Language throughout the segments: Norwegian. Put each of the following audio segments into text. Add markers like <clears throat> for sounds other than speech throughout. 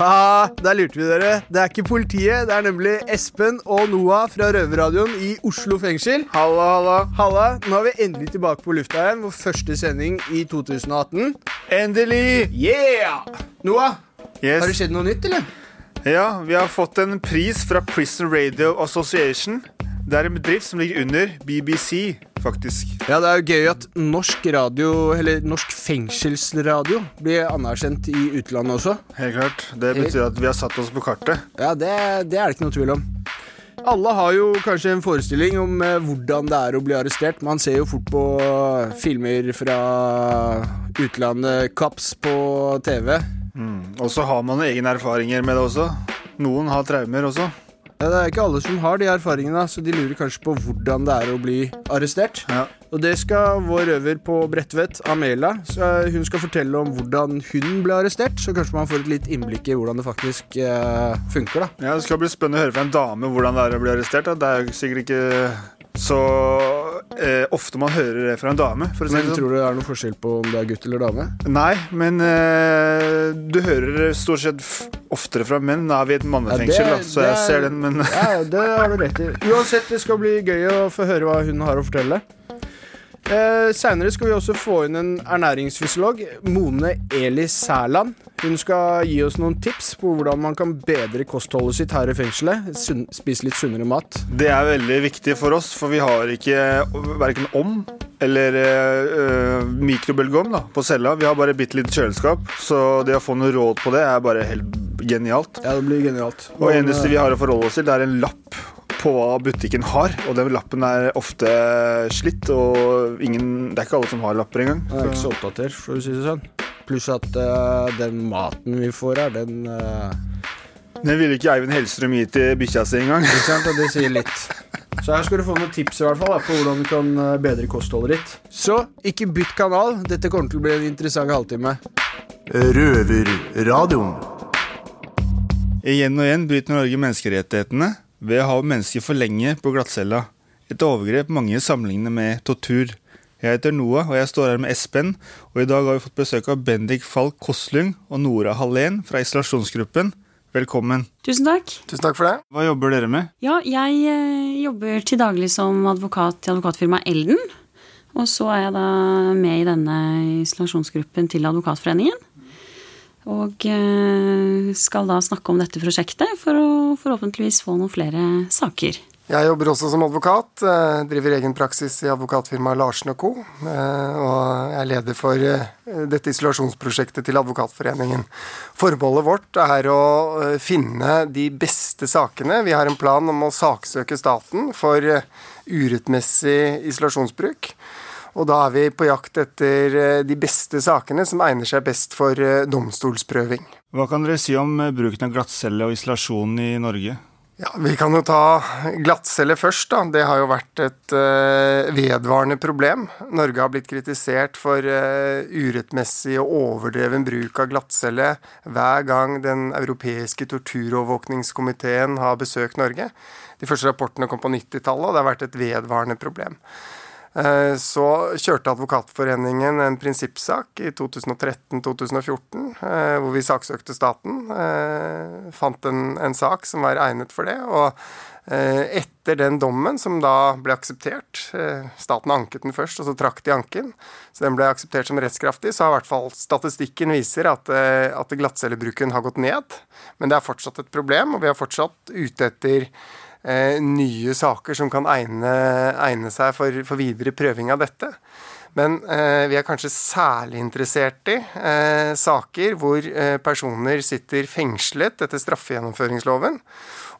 Haha, der lurte vi dere. Det er ikke politiet, det er nemlig Espen og Noah fra Røverradioen i Oslo fengsel. Halla, halla. Halla, nå er vi endelig tilbake på lufta igjen. Vår første sending i 2018. Endelig. Yeah! Noah, Yes. har det skjedd noe nytt, eller? Ja, vi har fått en pris fra Prison Radio Association. Det er en bedrift som ligger under BBC, faktisk. Ja, det er jo gøy at norsk radio, eller norsk fengselsradio, blir anerkjent i utlandet også. Helt klart. Det betyr at vi har satt oss på kartet. Ja, det, det er det ikke noe tvil om. Alle har jo kanskje en forestilling om eh, hvordan det er å bli arrestert. Man ser jo fort på eh, filmer fra utlandet, Kaps på TV. Og så har man egne erfaringer med det også. Noen har traumer også. Ja, det er ikke alle som har de erfaringene, så de lurer kanskje på hvordan det er å bli arrestert. Ja. Og det skal vår øver på Bredtvet, Amela, så hun skal fortelle om hvordan hun ble arrestert. Så kanskje man får et litt innblikk i hvordan det faktisk eh, funker, da. Ja, Det skal bli spennende å høre fra en dame hvordan det er å bli arrestert. Da. Det er jo sikkert ikke så eh, ofte man hører det fra en dame. Men sånn. tror du det er noe forskjell på om det er gutt eller dame? Nei, men eh, du hører det stort sett oftere fra menn. Nå er vi i et mannefengsel, Ja, da, så det jeg er- ser den, men Ja, det har du rett i. Uansett, det skal bli gøy å få høre hva hun har å fortelle. Eh, Seinere skal vi også få inn en ernæringsfysiolog, Mone Eli Sæland. Hun skal gi oss noen tips på hvordan man kan bedre kostholdet sitt her i fengselet. Sunn, spise litt sunnere mat. det er veldig viktig for oss, for vi har ikke verken om eller øh, mikrobølgeovn på cella. Vi har bare bitte lite kjøleskap, så det å få noe råd på det er bare helt genialt. Ja, det blir genialt. Og eneste vi har å forholde oss til, det er en lapp på hva butikken har. Og den lappen er ofte slitt, og ingen, det er ikke alle som har lapper engang. Det er ikke så oppdatert, for å si det sånn. Pluss at uh, den maten vi får her, den uh... Den ville ikke Eivind Hellstrøm gi til bikkja si engang. Ikke sant? Og det sier litt. Så her skal du få noen tips i hvert fall da, på hvordan du kan eh, bedre kostholdet ditt. Så ikke bytt kanal. Dette kommer til å bli en interessant halvtime. Røverradioen. Igjen og igjen bryter Norge menneskerettighetene ved å ha mennesker for lenge på glattcella. Et overgrep mange sammenligner med tortur. Jeg heter Noah, og jeg står her med Espen. Og i dag har vi fått besøk av Bendik Falk Koslung og Nora Hallén fra isolasjonsgruppen. Velkommen. Tusen takk. Tusen takk for det. Hva jobber dere med? Ja, jeg eh, jobber til daglig som advokat i advokatfirmaet Elden. Og så er jeg da med i denne isolasjonsgruppen til Advokatforeningen. Og eh, skal da snakke om dette prosjektet for å forhåpentligvis få noen flere saker. Jeg jobber også som advokat. eh, Driver egen praksis i advokatfirmaet Larsen co. eh, Og er leder for dette isolasjonsprosjektet til Advokatforeningen. Formålet vårt er å finne de beste sakene. Vi har en plan om å saksøke staten for urettmessig isolasjonsbruk. Og da er vi på jakt etter eh, de beste sakene som egner seg best for eh, domstolsprøving. Hva kan dere si om eh, bruken av glattcelle og isolasjon i Norge? Ja, Vi kan jo ta glattcelle først. da. Det har jo vært et vedvarende problem. Norge har blitt kritisert for urettmessig og overdreven bruk av glattcelle hver gang Den europeiske torturovervåkningskomiteen har besøkt Norge. De første rapportene kom på 90-tallet, og det har vært et vedvarende problem. Eh, Så kjørte Advokatforeningen en prinsippsak i 2013-2014, eh, hvor vi saksøkte staten. eh, Fant en, en sak som var egnet for det. Og etter den dommen, som da ble akseptert Staten anket den først, og så trakk de anken. Så den ble akseptert som rettskraftig. Så har i hvert fall statistikken viser at, at glattcellebruken har gått ned. Men det er fortsatt et problem, og vi er fortsatt ute etter nye saker som kan egne, egne seg for, for videre prøving av dette. Men eh, vi er kanskje særlig interessert i eh, saker hvor eh, personer sitter fengslet etter straffegjennomføringsloven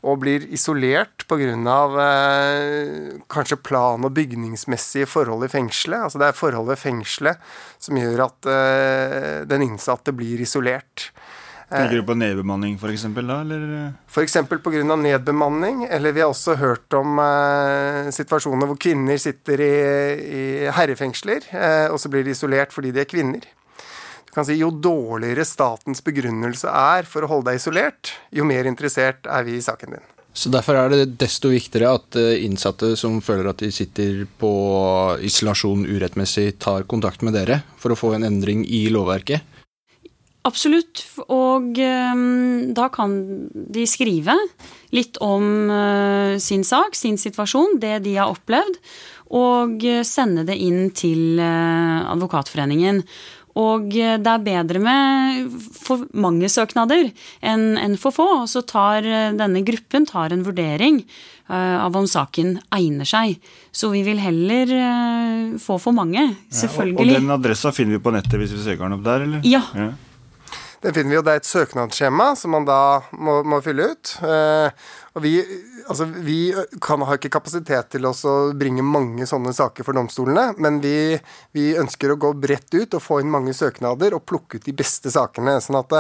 og blir isolert pga. Eh, kanskje plan- og bygningsmessige forhold i fengselet. Altså det er forhold ved fengselet som gjør at eh, den innsatte blir isolert. Tenker du på nedbemanning f.eks. da, eller? F.eks. pga. nedbemanning, eller vi har også hørt om eh, situasjoner hvor kvinner sitter i, i herrefengsler, eh, og så blir de isolert fordi de er kvinner. Du kan si Jo dårligere statens begrunnelse er for å holde deg isolert, jo mer interessert er vi i saken din. Så Derfor er det desto viktigere at eh, innsatte som føler at de sitter på isolasjon urettmessig, tar kontakt med dere for å få en endring i lovverket? Absolutt. Og um, da kan de skrive litt om uh, sin sak, sin situasjon, det de har opplevd, og sende det inn til uh, Advokatforeningen. Og det er bedre med for mange søknader enn en for få. Og så tar denne gruppen tar en vurdering av om saken egner seg. Så vi vil heller få for mange, selvfølgelig. Ja, og, og den adressa finner vi på nettet hvis vi søker den opp der, eller? Ja. ja. Den finner vi jo. Det er et søknadsskjema som man da må, må fylle ut. Eh, og vi, altså, vi kan, har ikke kapasitet til å bringe mange sånne saker for domstolene, men vi, vi, ønsker å gå bredt ut og få inn mange søknader og plukke ut de beste sakene. sånn at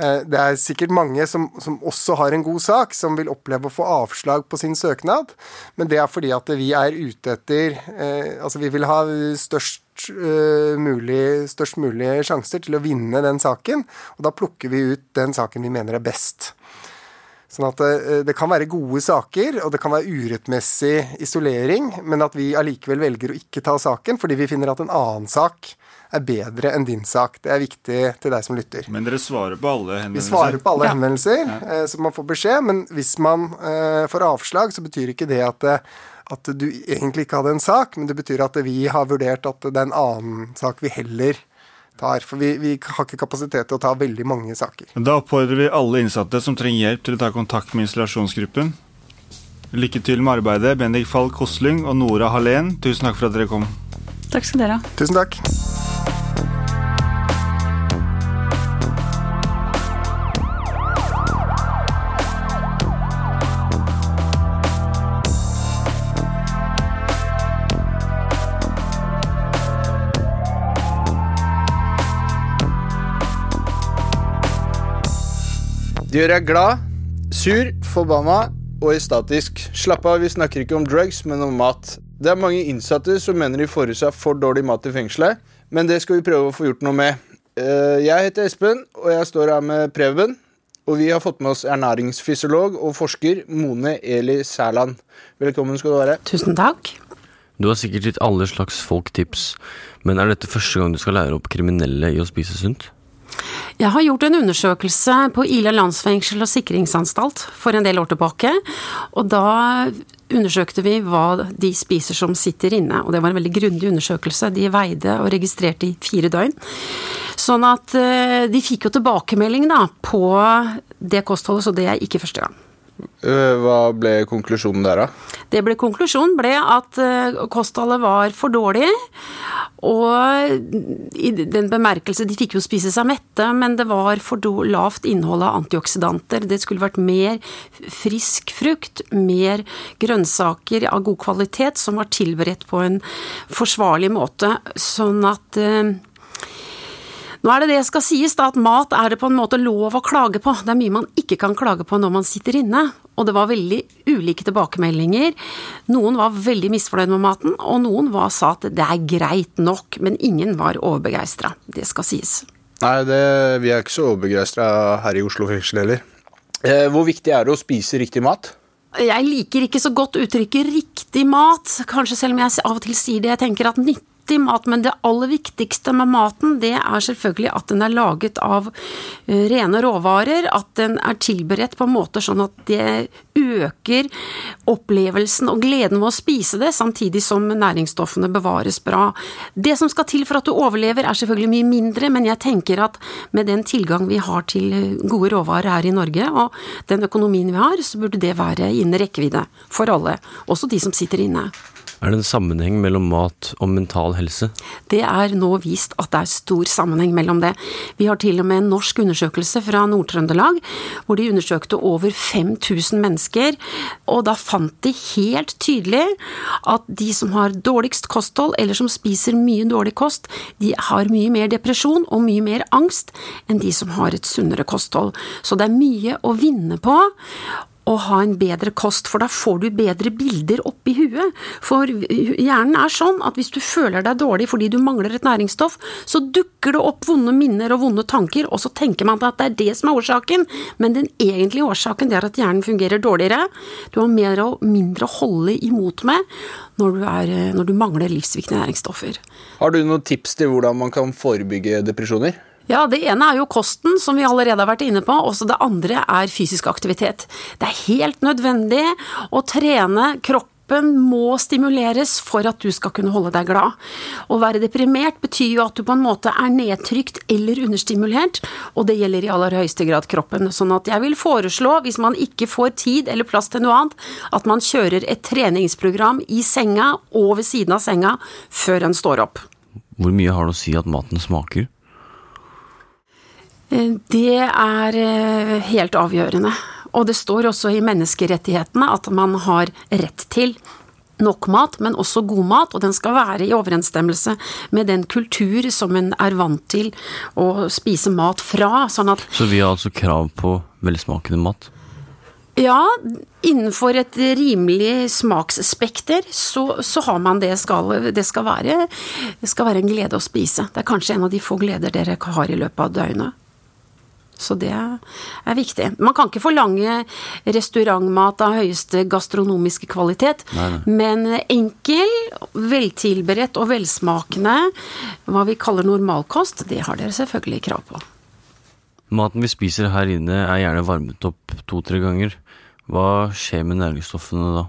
det, eh, er sikkert mange som, som, også har en god sak, som vil oppleve å få avslag på sin søknad, men det er fordi at vi er ute etter eh, Altså, vi vil ha størst uh, mulig, størst mulig sjanser til å vinne den saken. Og da plukker vi ut den saken vi mener er best. Sånn at det, uh, det kan være gode saker, og det kan være urettmessig isolering, men at vi allikevel velger å ikke ta saken fordi vi finner at en annen sak er bedre enn din sak. Det er viktig til deg som lytter. Men dere svarer på alle henvendelser? Vi svarer på alle henvendelser, ja. uh, så man får beskjed. Men hvis man får avslag, så betyr ikke det at at du egentlig ikke hadde en sak, men det betyr at vi har vurdert at det er en annen sak vi heller tar. For vi, vi har ikke kapasitet til å ta veldig mange saker. Da oppfordrer vi alle innsatte som trenger hjelp til å ta kontakt med installasjonsgruppen. Lykke til med arbeidet, Bendik Falk Hosling og Nora Hallén. Tusen takk for at dere kom. Takk skal dere ha. Tusen takk. Det gjør deg glad, sur, forbanna og estatisk. Slapp av, vi snakker ikke om drugs, men om mat. Det er mange innsatte som mener de får i seg for dårlig mat i fengselet, men det skal vi prøve å få gjort noe med. Eh, jeg heter Espen, og jeg står her med Preben. Og vi har fått med oss ernæringsfysiolog og forsker Mone Eli Sæland. Velkommen skal du være. Tusen takk. Du har sikkert gitt alle slags folk tips, men er dette første gang du skal lære opp kriminelle i å spise sunt? Jeg har gjort en undersøkelse på Ila landsfengsel og sikringsanstalt for en del år tilbake. Og da undersøkte vi hva de spiser som sitter inne, og det var en veldig grundig undersøkelse. De veide og registrerte i fire døgn. Sånn at eh, de fikk jo tilbakemelding da på det kostholdet, så det er ikke første gang. Eh, hva ble konklusjonen der, da? Det ble Konklusjonen ble at eh, kostholdet var for dårlig. Og i den bemerkelse De fikk jo spise seg mette, men det var for lavt innhold av antioksidanter. Det skulle vært mer frisk frukt, mer grønnsaker av god kvalitet som var tilberedt på en forsvarlig måte. Sånn at eh, nå er det det skal sies, da, at mat er det på en måte lov å klage på. Det er mye man ikke kan klage på når man sitter inne. Og det var veldig ulike tilbakemeldinger. Noen var veldig misfornøyd med maten, og noen var, sa at det er greit nok, men ingen var overbegeistra. Det skal sies. Nei, det, vi er ikke så overbegeistra her i Oslo fengsel heller. Eh, hvor viktig er det å spise riktig mat? Jeg liker ikke så godt uttrykket 'riktig mat', kanskje selv om jeg av og til sier det. Jeg tenker at 90 i mat, men det aller viktigste med maten, det er selvfølgelig at den er laget av eh, rene råvarer, at den er tilberedt på måter sånn at det øker opplevelsen og gleden ved å spise det, samtidig som næringsstoffene bevares bra. Det som skal til for at du overlever er selvfølgelig mye mindre, men jeg tenker at med den tilgang vi har til eh, gode råvarer her i Norge, og den økonomien vi har, så burde det være innen rekkevidde for alle, også de som sitter inne. Er det en sammenheng mellom mat og mental helse? Det er nå vist at det er stor sammenheng mellom det. Vi har til og med en norsk undersøkelse fra Nord-Trøndelag, hvor de undersøkte over 5000 mennesker, og da fant de helt tydelig at de som har dårligst kosthold, eller som spiser mye dårlig kost, de har mye mer depresjon og mye mer angst enn de som har et sunnere kosthold. Så det er mye å vinne på å ha en bedre kost, for da får du bedre bilder oppi huet. For hjernen er sånn at hvis du føler deg dårlig fordi du mangler et næringsstoff, så dukker det opp vonde minner og vonde tanker, og så tenker man at det er det som er årsaken, men den egentlige årsaken er at hjernen fungerer dårligere. Du har mer og mindre å holde imot med når du, er, når du mangler livsviktige næringsstoffer. Har du noen tips til hvordan man kan forebygge depresjoner? Ja, Det ene er jo kosten, som vi allerede har vært inne på. Også det andre er fysisk aktivitet. Det er helt nødvendig å trene kroppen må stimuleres for at du skal kunne holde deg glad. Å være deprimert betyr jo at du på en måte er nedtrykt eller understimulert, og det gjelder i aller høyeste grad kroppen. Sånn at jeg vil foreslå, hvis man ikke får tid eller plass til noe annet, at man kjører et treningsprogram i senga og ved siden av senga før en står opp. Hvor mye har det å si at maten smaker? Eh, det er eh, helt avgjørende. Og det står også i menneskerettighetene at man har rett til nok mat, men også god mat, og den skal være i overensstemmelse med den kultur som en er vant til å spise mat fra. Sånn Så vi har altså krav på velsmakende mat? Ja, innenfor et rimelig smaksspekter så, så har man det skal, det skal være Det skal være en glede å spise. Det er kanskje en av de få gleder dere har i løpet av døgnet. Så det er viktig. Man kan ikke forlange restaurantmat av høyeste gastronomiske kvalitet, Nei, nei. men enkel, veltilberedt og velsmakende, hva vi kaller normalkost, det har dere selvfølgelig krav på. Maten vi spiser her inne er gjerne varmet opp to-tre ganger. Hva skjer med næringsstoffene da?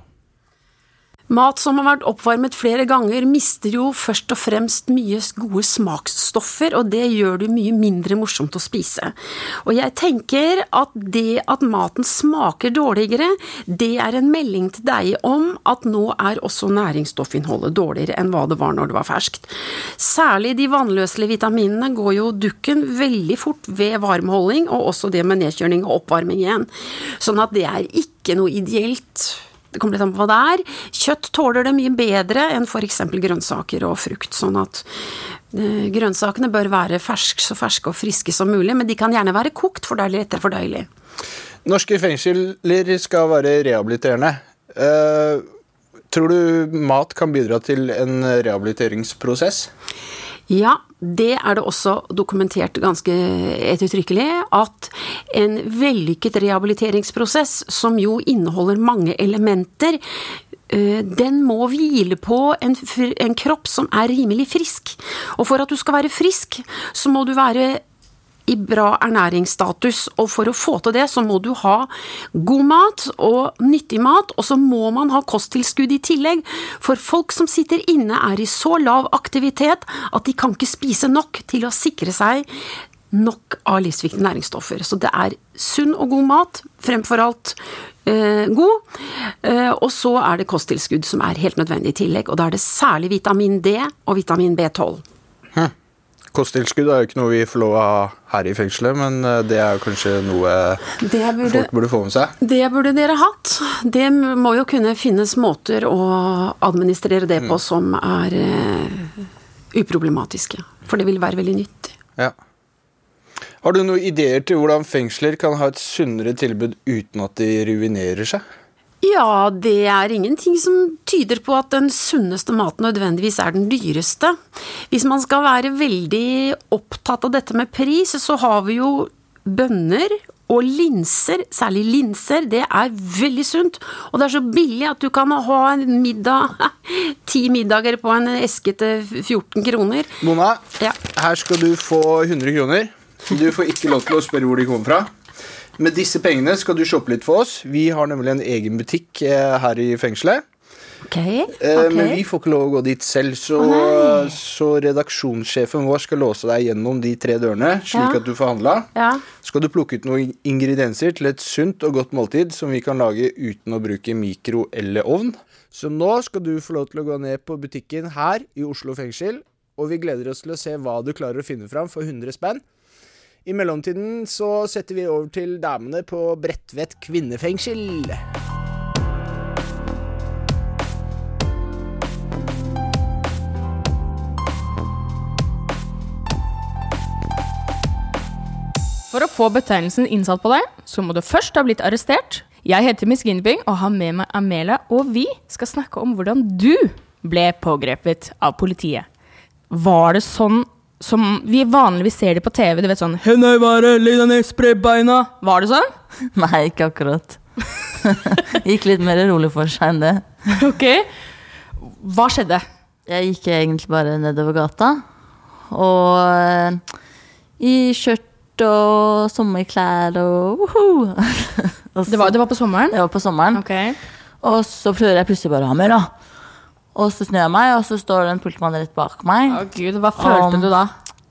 Mat som har vært oppvarmet flere ganger, mister jo først og fremst mye gode smaksstoffer, og det gjør det mye mindre morsomt å spise. Og jeg tenker at det at maten smaker dårligere, det er en melding til deg om at nå er også næringsstoffinnholdet dårligere enn hva det var når det var ferskt. Særlig de vannløselige vitaminene går jo dukken veldig fort ved varmholding, og også det med nedkjøling og oppvarming igjen. Sånn at det er ikke noe ideelt det kommer litt an på hva det er. Kjøtt tåler det mye bedre enn f.eks. grønnsaker og frukt, sånn at eh, grønnsakene bør være fersk, så ferske og friske som mulig, men de kan gjerne være kokt, for det er lettere fordøyelig. Norske fengsler skal være rehabiliterende. Uh, tror du mat kan bidra til en rehabiliteringsprosess? Ja, det er det også dokumentert ganske ettertrykkelig, at en vellykket rehabiliteringsprosess, som jo inneholder mange elementer, øh, den må hvile på en, en kropp som er rimelig frisk. Og for at du skal være frisk, så må du være i bra ernæringsstatus, og for å få til det, så må du ha god mat og nyttig mat, og så må man ha kosttilskudd i tillegg, for folk som sitter inne er i så lav aktivitet at de kan ikke spise nok til å sikre seg nok av livsviktige næringsstoffer. Så det er sunn og god mat, fremfor alt eh, god, eh, og så er det kosttilskudd som er helt nødvendig i tillegg, og da er det særlig vitamin D og vitamin B12. Kosttilskudd er jo ikke noe vi får lov å ha her i fengselet, men eh, det er jo kanskje noe burde, folk burde få med seg. det burde dere hatt. Det må jo kunne finnes måter å administrere det på som er uh, uproblematiske. For det vil være veldig nyttig. Ja. Har du noen ideer til hvordan fengsler kan ha et sunnere tilbud uten at de ruinerer seg? Ja, det er ingenting som tyder på at den sunneste maten nødvendigvis er den dyreste. Hvis man skal være veldig opptatt av dette med pris, så har vi jo bønner og linser, særlig linser, det er veldig sunt. Og det er så billig at du kan ha en middag, <laughs> ti middager på en eske til 14 kroner. Mona, Ja. her skal du få 100 kroner. Du får ikke lov til å spørre hvor de kommer fra. Med disse pengene skal du shoppe litt for oss. Vi har nemlig en egen butikk eh, her i fengselet. Ok, okay. ok. Men vi får ikke lov å gå dit selv, så, oh, så redaksjonssjefen vår skal låse deg gjennom de tre dørene, slik Ja. at du får handla. Ja. Skal du plukke ut noen ingredienser til et sunt og godt måltid som vi kan lage uten å bruke mikro eller ovn. Så nå skal du få lov til å gå ned på butikken her i Oslo fengsel, og vi gleder oss til å se hva du klarer å finne fram for 100 spenn. I mellomtiden så setter vi over til damene på Bredtvet kvinnefengsel. For å få betegnelsen innsatt på deg, så må du først ha blitt arrestert. Jeg heter Miss Ginbing og har med meg Amelia, og vi skal snakke om hvordan du ble pågrepet av politiet. Var det sånn som vi vanligvis ser det på TV? Du vet sånn. Var det sånn? <laughs> Nei, ikke akkurat. <laughs> Gikk litt mer rolig for seg enn det. <laughs> Ok. Hva skjedde? Jeg gikk egentlig bare nedover gata. Og eh, i skjørt og sommerklær og woho! Det var, det var på sommeren? Det var på sommeren. Okay. Og så prøver jeg plutselig bare å ha mer, da. Og så snur jeg meg, og så står det en politimann rett bak meg. Å gud, hva følte du da?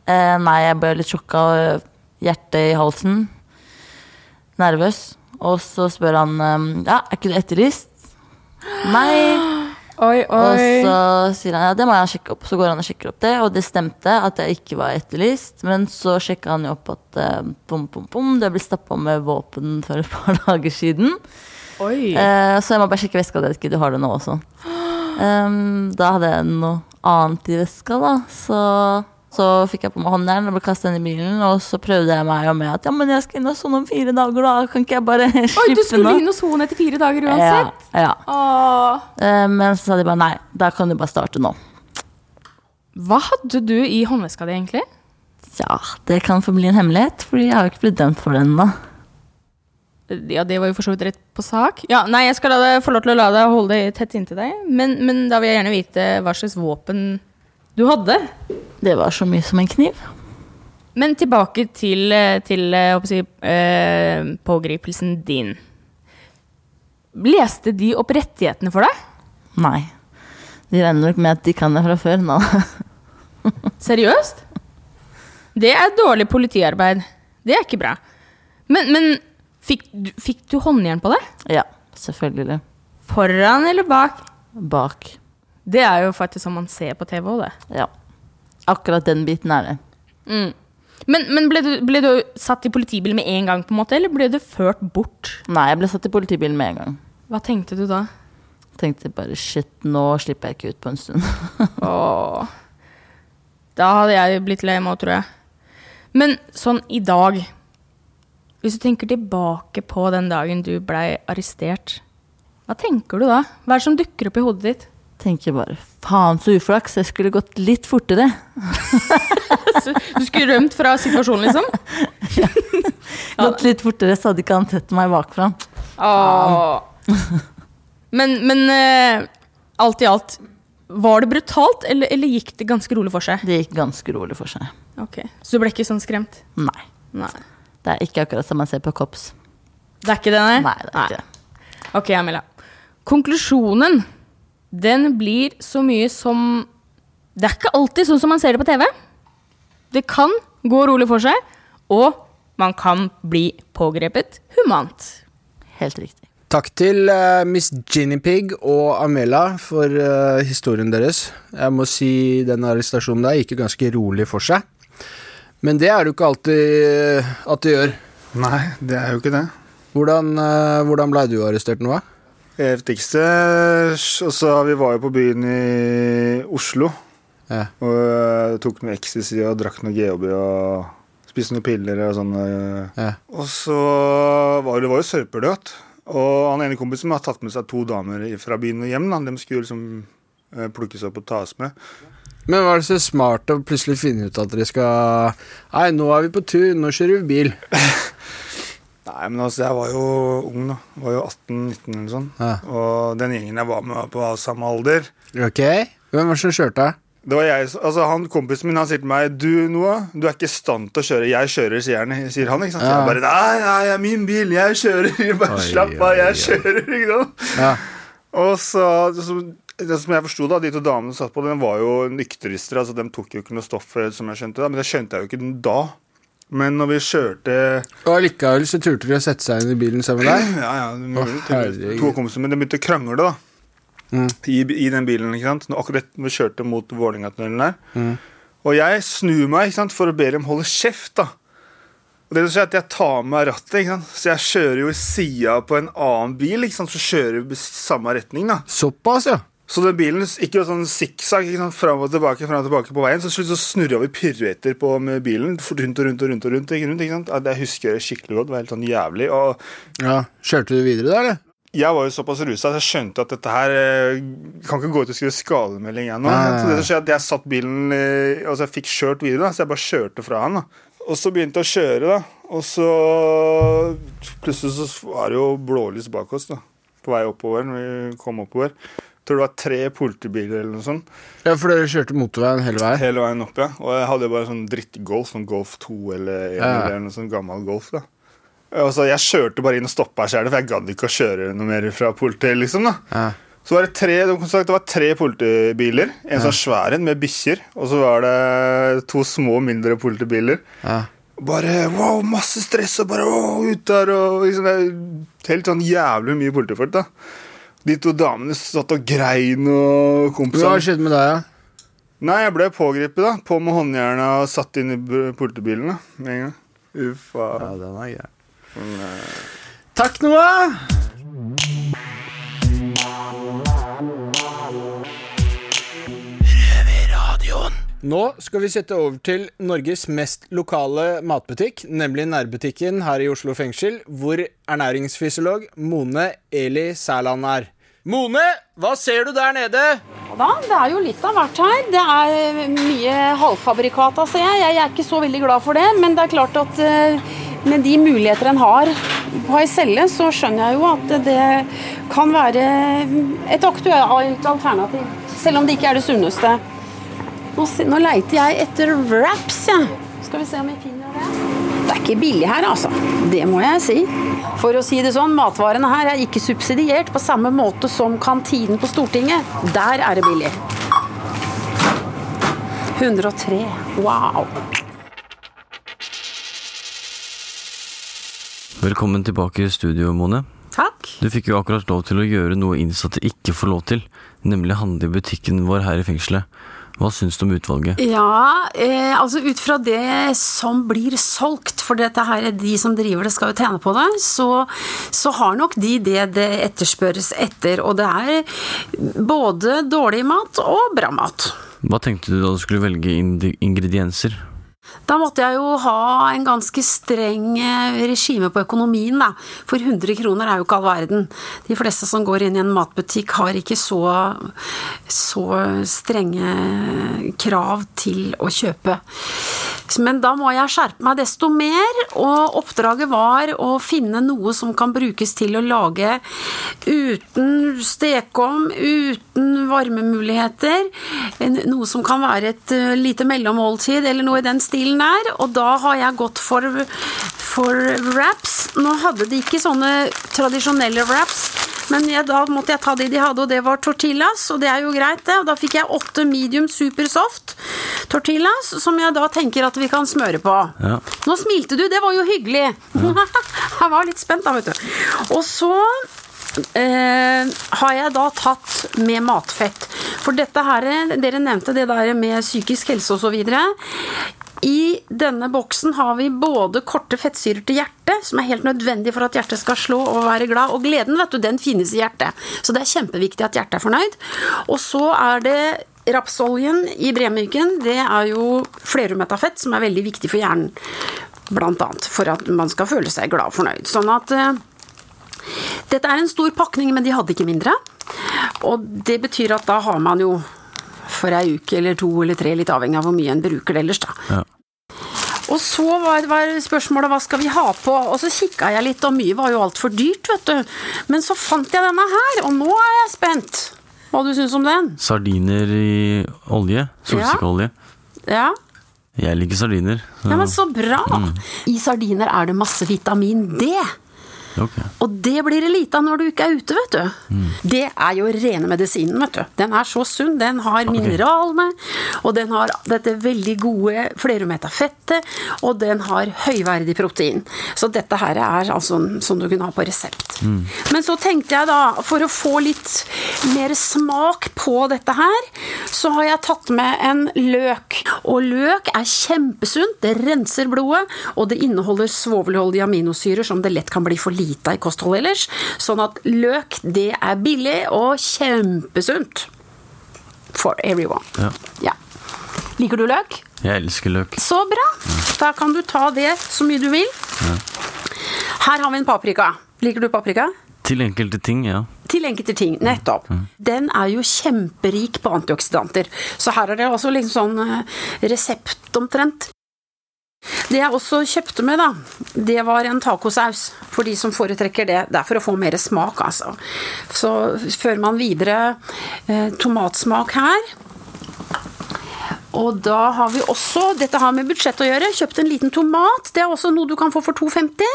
Eh, nei, jeg ble litt sjokka hjertet i halsen. Nervøs. Og så spør han um, ja, er ikke du etterlyst. Nei. <gasps> Oi, Og så sier han ja, det må jeg sjekke opp. Så går han og sjekker opp det, og det stemte at jeg ikke var etterlyst. Men så sjekka han jo opp at eh, bom, bom, bom, det ble stappa med våpen for et par <laughs> dager siden. Oi. Eh, så jeg må bare sjekke veska di, ikke du har det nå også. <gasps> Ehm, da hadde jeg noe annet i veska, da. Så, så fikk jeg på meg håndjern og ble kastet inn i bilen. Og så prøvde jeg meg og med at ja, men jeg skal inn og sone om fire dager, da. Kan ikke jeg bare <laughs> Oi, du skulle nå? inn og sone etter fire dager uansett? ja. ja. Uh, men så sa de bare nei, da kan du bare starte nå. Hva hadde du i håndveska di, egentlig? Ja, det kan forbli en hemmelighet, fordi jeg har jo ikke blitt dømt for det ennå. Ja, det var jo for så vidt rett på sak. Ja, nei, jeg skal deg, få lov til å la deg holde det tett inntil deg. Men, men da vil jeg gjerne vite hva slags våpen du hadde. Det var så mye som en kniv. Men tilbake til, til eh, si, eh, pågripelsen din. Leste de opp rettighetene for deg? Nei. De regner nok med at de kan det fra før nå. <laughs> Seriøst? Det er dårlig politiarbeid. Det er ikke bra. Men, men fikk, du- fikk du håndjern på det? ja, selvfølgelig. Foran eller bak? Bak. Det er jo faktisk som man ser på TV òg, det. Ja. Akkurat den biten er det. Mm. Men, men ble, du, ble du satt i politibil med en gang, på en måte, eller ble du ført bort? Nei, jeg ble satt i politibilen med en gang. Hva tenkte du da? Tenkte bare shit, nå slipper jeg ikke ut på en stund. <laughs> Åh. Da hadde jeg blitt lei meg tror jeg. Men sånn i dag Hvis du tenker tilbake på den dagen du blei arrestert, hva tenker du da? Hva er det som dukker opp i hodet ditt? Tenker bare faen så uflaks, jeg skulle gått litt fortere. <laughs> Du skulle rømt fra situasjonen, liksom? <laughs> Gått litt fortere, så hadde ikke han sett meg bakfra. Men, men uh, alt i alt, var det brutalt, eller, eller gikk det ganske rolig for seg? Det gikk ganske rolig for seg. Ok, Så du ble ikke sånn skremt? Nei. Nei. Det er ikke akkurat som man ser på Kops. Det er ikke det, nei? Nei, det er ikke det. Ok, Amela. Konklusjonen, den blir så mye som Det er ikke alltid sånn som man ser det på TV. Det kan gå rolig for seg, og man kan bli pågrepet humant. Helt riktig. Takk til uh, Miss Ginny Pig og Amela for uh, historien deres. Jeg må si den arrestasjonen der gikk jo ganske rolig for seg. Men det er det jo ikke alltid at det gjør. Nei, det er jo ikke det. Hvordan, uh, hvordan blei du arrestert nå, da? Det heftigste Og så Vi var jo på byen i Oslo. Ja. Og tok noe ecstasy og drakk noe GHB og spiste noen piller og sånn. øh. Ja. Og så var det var jo sørpedødt. Og han ene kompisen har tatt med seg to damer fra byen og hjem. Da. De skulle liksom plukkes opp og tas med. Men var det så smart å plutselig finne ut at dere skal Nei, nå er vi på tur, nå kjører vi bil. <laughs> Nei, men altså, jeg var jo ung, da. Var jo 18-19 eller sånn. Ja. Og den gjengen jeg var med, var på samme alder. Ok. Hvem var det som kjørte? Det var jeg, altså han Kompisen min han sier til meg Du Noah, du er ikke i stand til å kjøre. Jeg kjører, sier han. Sier han ikke sant? Ja. Jeg bare Nei, nei, det er min bil. Jeg kjører. <laughs> Bare Oi, slapp av, jeg oi. kjører. Ikke sant? Ja. Og så, som, det som jeg forsto, da, de to damene satt på den, var jo nykterister. altså De tok jo ikke noe stoff, eh, som jeg skjønte da, men det skjønte jeg jo ikke da. Men når vi kjørte Og allikevel så turte de å sette seg inn i bilen sammen med deg? <clears throat> Ja, ja, de det to kompiser, men de begynte å krangle, da. Mm. I, I den bilen, ikke sant. Når akkurat vi kjørte mot Vålerenga-tunnelen der. Mm. Og jeg snur meg ikke sant, for å be dem holde kjeft, da. Og det som skjer er at Jeg tar med rattet, så jeg kjører jo i sida på en annen bil. Ikke sant? Så kjører vi i samme retning. da Såpass, ja. Så den bilen gikk jo sånn sikksakk sånn, fram og tilbake fram og tilbake på veien. Så slutt så snurra vi piruetter på med bilen. Rundt og rundt og rundt. og rundt, rundt ikke sant? Jeg husker det skikkelig godt. Det var helt sånn jævlig. Og ja. Kjørte du videre da, eller? jeg var jo såpass rusa at jeg skjønte at dette her eh, kan ikke gå ut og skrive skademelding ennå. Så det som skjedde, at jeg satt bilen eh, Altså jeg fikk kjørt videre, da, så jeg bare kjørte fra han. da Og så begynte jeg å kjøre, da. Og så plutselig så var det jo blålys bak oss, da. På vei oppover. Når vi kom oppover. Tror det var tre politibiler eller noe sånt. Ja, For dere kjørte motorveien hele veien? Hele veien opp, ja. Og jeg hadde jo bare sånn drittgolf, sånn Golf 2 eller, Ja. eller noe sånn gammel Golf, da. Og så Jeg kjørte bare inn og stoppa sjæl, for jeg gadd ikke å kjøre noe mer fra politiet. liksom da Ja. Så var det tre det var, det var tre politibiler. En sånn svær en med bikkjer. Og så var det to små, mindre politibiler. Ja. Bare wow, masse stress og bare wow, ut der og liksom, Helt sånn jævlig mye politifolk, da. De to damene satt og grein og kompisene Hva skjedde med deg, da? Nei, jeg ble pågrepet, da. På med håndjernet og satt inn i politibilen med en gang. Uffa. Ja, den er grei. Takk, Noah! Nå skal vi sette over til Norges mest lokale matbutikk, nemlig nærbutikken her i Oslo fengsel, hvor ernæringsfysiolog Mone Eli Sæland er. Mone, hva ser du der nede? Da, det er jo litt av hvert her. Det er mye halvfabrikata, ser jeg. Jeg er ikke så veldig glad for det, men det er klart at eh, med de muligheter en har på ei celle, så skjønner jeg jo at det kan være et aktuelt alternativ. Selv om det ikke er det sunneste. Nå, nå leiter jeg etter wraps, jeg. Skal vi se om vi finner det. Det er ikke billig her, altså. Det må jeg si. For å si det sånn, matvarene her er ikke subsidiert på samme måte som kantinen på Stortinget. Der er det billig. 103. Wow. Velkommen tilbake i studio, Mone. Takk. Du fikk jo akkurat lov til å gjøre noe innsatte ikke får lov til, nemlig handle i butikken vår her i fengselet. Hva syns du om utvalget? Ja, eh, altså ut fra det som blir solgt, for dette her, de som driver det skal jo tjene på det, så, så har nok de det det etterspørres etter. Og det er både dårlig mat og bra mat. Hva tenkte du da du skulle velge ingredienser? Da måtte jeg jo ha en ganske streng eh, regime på økonomien, da. For 100 kroner er jo ikke all verden. De fleste som går inn i en matbutikk har ikke så, så strenge krav til å kjøpe. Men da må jeg skjerpe meg desto mer, og oppdraget var å finne noe som kan brukes til å lage uten stekeovn, uten varmemuligheter. Noe som kan være et eh, lite mellommåltid, eller noe i den stilen der. Og da har jeg gått for, for wraps. Nå hadde de ikke sånne tradisjonelle wraps. Men jeg, da måtte jeg ta de de hadde, og det var tortillas. Og det er jo greit, det. Og da fikk jeg åtte medium super soft tortillas, som jeg da tenker at vi kan smøre på. Ja. Nå smilte du, det var jo hyggelig. <laughs> jeg var litt spent da, vet du. Og så eh, har jeg da tatt med matfett. For dette her, dere nevnte det der med psykisk helse videre. I denne boksen har vi både korte fettsyrer til hjertet, som er helt nødvendig for at hjertet skal slå og være glad. Og gleden, vet du, den finnes i hjertet. Så det er kjempeviktig at hjertet er fornøyd. Og så er det rapsoljen i bremyken. Det er jo flerumetta fett, som er veldig viktig for hjernen. Blant annet for at man skal føle seg glad og fornøyd. Sånn at eh, dette er en stor pakning, men de hadde ikke mindre. Og det betyr at da har man jo for ei uke eller to eller tre, litt avhengig av hvor mye en bruker det ellers, da. Ja. Og så var, var spørsmålet hva skal vi ha på, og så kikka jeg litt, og mye var jo altfor dyrt, vet du. Men så fant jeg denne her, og nå er jeg spent. Hva du syns om den? Sardiner i olje? Solsikkeolje? Ja? Jeg liker sardiner. så- Ja, men så bra! Mm. I sardiner er det masse vitamin D. Ok. Og det blir det lite av når du ikke er ute, vet du. Det er jo rene medisinen, vet du. Den er så sunn. Den har mineralene, og den har dette veldig gode flerumetta fettet, og den har høyverdig protein. Så dette her er altså som du kunne ha på resept. Men så tenkte jeg da, for å få litt mer smak på dette her, så har jeg tatt med en løk. Og løk er kjempesunt, det renser blodet, og det inneholder svovelholdige aminosyrer som det lett kan bli for lite av i kostholdet ellers. Sånn at løk, det er billig og kjempesunt. For everyone. Ja. Ja. Liker du løk? Jeg elsker løk. Så bra! Da kan du ta det så mye du vil. Her har vi en paprika. Liker du paprika? Til enkelte ting, ja. Til enkelte ting, nettopp. Den er jo kjemperik på antioksidanter. Så her er det også liksom sånn eh, resept omtrent. Det jeg også kjøpte med, da, det var en tacosaus. For de som foretrekker det. Det er for å få mer smak, altså. Så fører man videre eh, tomatsmak her. Og da har vi også, dette har med budsjett å gjøre, kjøpt en liten tomat. Det er også noe du kan få for 2,50.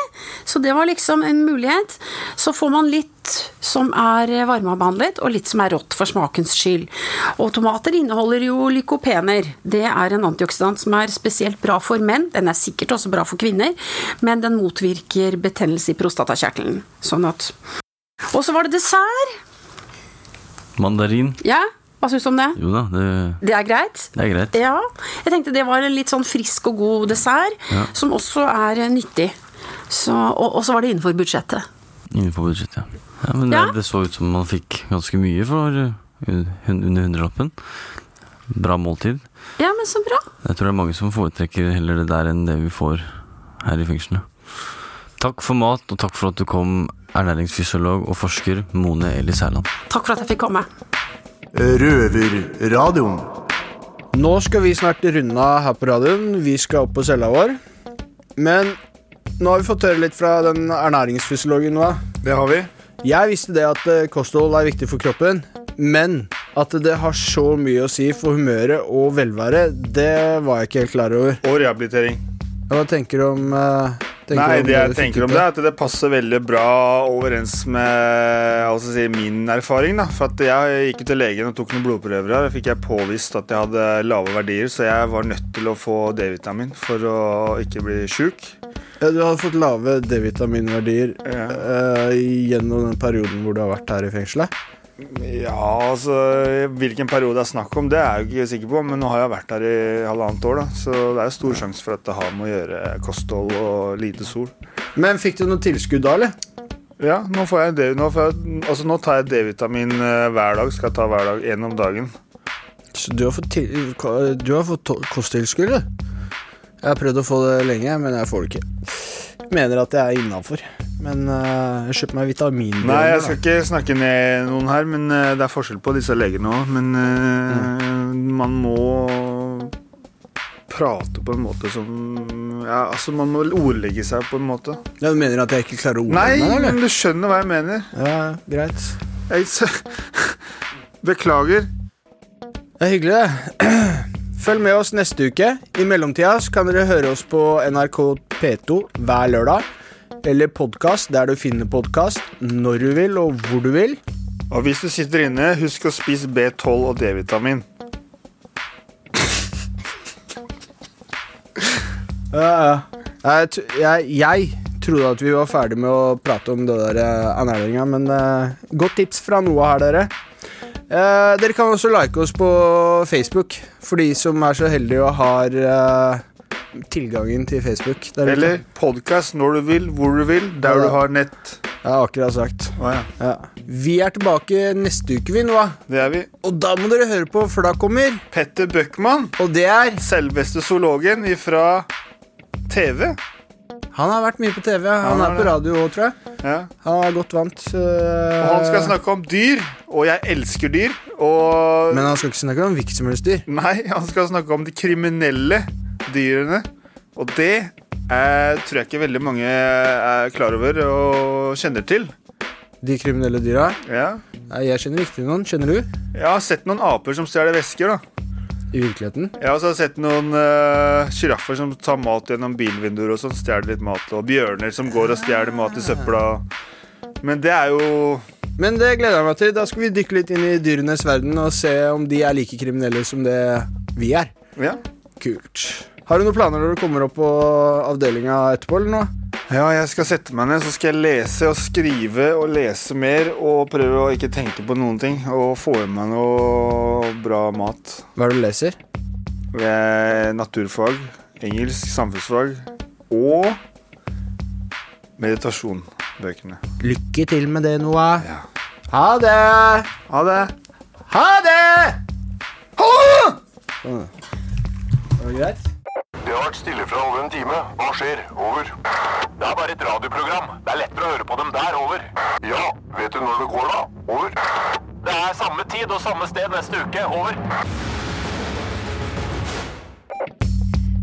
Så det var liksom en mulighet. Så får man litt som er varmebehandlet, og litt som er rått for smakens skyld. Og tomater inneholder jo lykopener. Det er en antioksidant som er spesielt bra for menn. Den er sikkert også bra for kvinner, men den motvirker betennelse i prostatakjertelen. Sånn at Og så var det dessert. Mandarin. Ja, hva syns du om det? Jo da, det, Det er greit? det er greit. Ja. Jeg tenkte det var en litt sånn frisk og god dessert, Ja. som også er eh, nyttig. Så, og, og så var det innenfor budsjettet. Innenfor budsjettet, ja. ja men det, det så ut som man fikk ganske mye for hun- under hundrelappen. Bra måltid. Ja, men så bra. Jeg tror det er mange som foretrekker heller det der enn det vi får her i fengselet. Takk for mat, og takk for at du kom, ernæringsfysiolog og forsker Mone Eli Herland Takk for at jeg fikk komme. Røverradioen. Nå skal vi snart runde av her på radioen. Vi skal opp på cella vår. Men nå har vi fått høre litt fra den ernæringsfysiologen. Hva? Det har vi. Jeg visste det at eh, kosthold er viktig for kroppen, men at det har så mye å si for humøret og velværet, det var jeg ikke helt klar over. Og rehabilitering. Hva tenker du om tenker Nei, det jeg tenker om det, er at det passer veldig bra overens med altså, si, min erfaring. Da. For at jeg gikk til legen og tok noen blodprøver. her, fikk jeg påvist at jeg hadde lave verdier, så jeg var nødt til å få D-vitamin for å ikke bli sjuk. Ja, Du hadde fått lave D-vitaminverdier eh, gjennom den perioden hvor du har vært her i fengselet. Ja, altså Hvilken periode det er snakk om, det er jeg jo ikke sikker på. Men nå har jeg vært her i halvannet år, da, så det er jo stor sjanse for at det har med å gjøre kosthold og lite sol. Men fikk du noe tilskudd da, eller? Ja, nå, får jeg nå, får jeg, altså, nå tar jeg D-vitamin eh, hver dag. Skal jeg ta hver dag én om dagen. Så du har fått, til, du har fått kosttilskudd, du? Jeg har prøvd å få det lenge, men jeg får det ikke. Mener at jeg er innafor. Men uh, jeg kjøper meg vitamin. Nei, jeg skal ikke snakke ned noen her, men uh, det er forskjell på disse legene òg. Men eh, man må prate på en måte som Ja, altså, man må ordlegge seg på en måte. Ja, Du mener at jeg ikke klarer å ordlegge Nei, meg, eller? men du skjønner hva jeg mener. Ja, greit. Jeg, beklager. Det er hyggelig, det. <clears throat> Følg med oss neste uke. I mellomtida kan dere høre oss på NRK P2 hver lørdag. Eller podkast der du finner podkast når du vil og hvor du vil. Og hvis du sitter inne, husk å spise B12 og D-vitamin. Ja. Jeg, jeg, jeg trodde at vi var ferdig med å prate om det der eh, ernæringa, men uh, godt tips fra Noah her, dere. Uh, dere kan også like oss på Facebook, for de som er så heldige og har tilgangen til Facebook. der. Eller podkast når du vil, hvor du vil, der Ja. du har nett. Har akkurat sagt. Å ja. Ja. Vi er tilbake neste uke, vi, nå. Det er vi. Og da må dere høre på, for da kommer Petter Bøckmann, Og det er selveste zoologen fra TV. Han har vært mye på TV. Han er på radio òg, tror jeg. Ja. Han er godt vant. Uh... Og han skal snakke om dyr, og jeg elsker dyr. Og Men han skal ikke snakke om hvilket som helst dyr. Nei, han skal snakke om de kriminelle dyrene. Og det eh, tror jeg ikke veldig mange er klar over og kjenner til. De kriminelle dyra. Ja. Jeg kjenner ikke til noen. Kjenner du? Jeg har sett noen aper som stjeler vesker, da. I virkeligheten? Jeg har også sett noen uh, som tar mat gjennom bilvinduer og sånn, stjeler litt mat. Og bjørner som går og stjeler mat i søpla. Men det er jo Men det gleder jeg meg til. Da skal vi dykke litt inn i dyrenes verden og se om de er like kriminelle som det vi er. Ja. Kult. Har du noen planer når du kommer opp på avdelinga etterpå, eller noe? Ja, jeg skal sette meg ned, så skal jeg lese og skrive og lese mer og prøve å ikke tenke på noen ting og få i meg noe bra mat. Hva er det du leser? Naturfag, engelsk, samfunnsfag og meditasjonbøkene. Lykke til med det, Noah. Ja. Ha det! Ha det! Ha det! Ha! Det Var det greit? Har vært stille fra over en time. Hva skjer? Over. Det er bare et radioprogram. Det er lettere å høre på dem der. Over. Ja, vet du når det går, da? Over. Det er samme tid og samme sted neste uke. Over.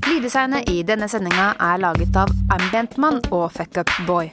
Lyddesignet i denne sendinga er laget av Ambientmann og Fuckup Boy.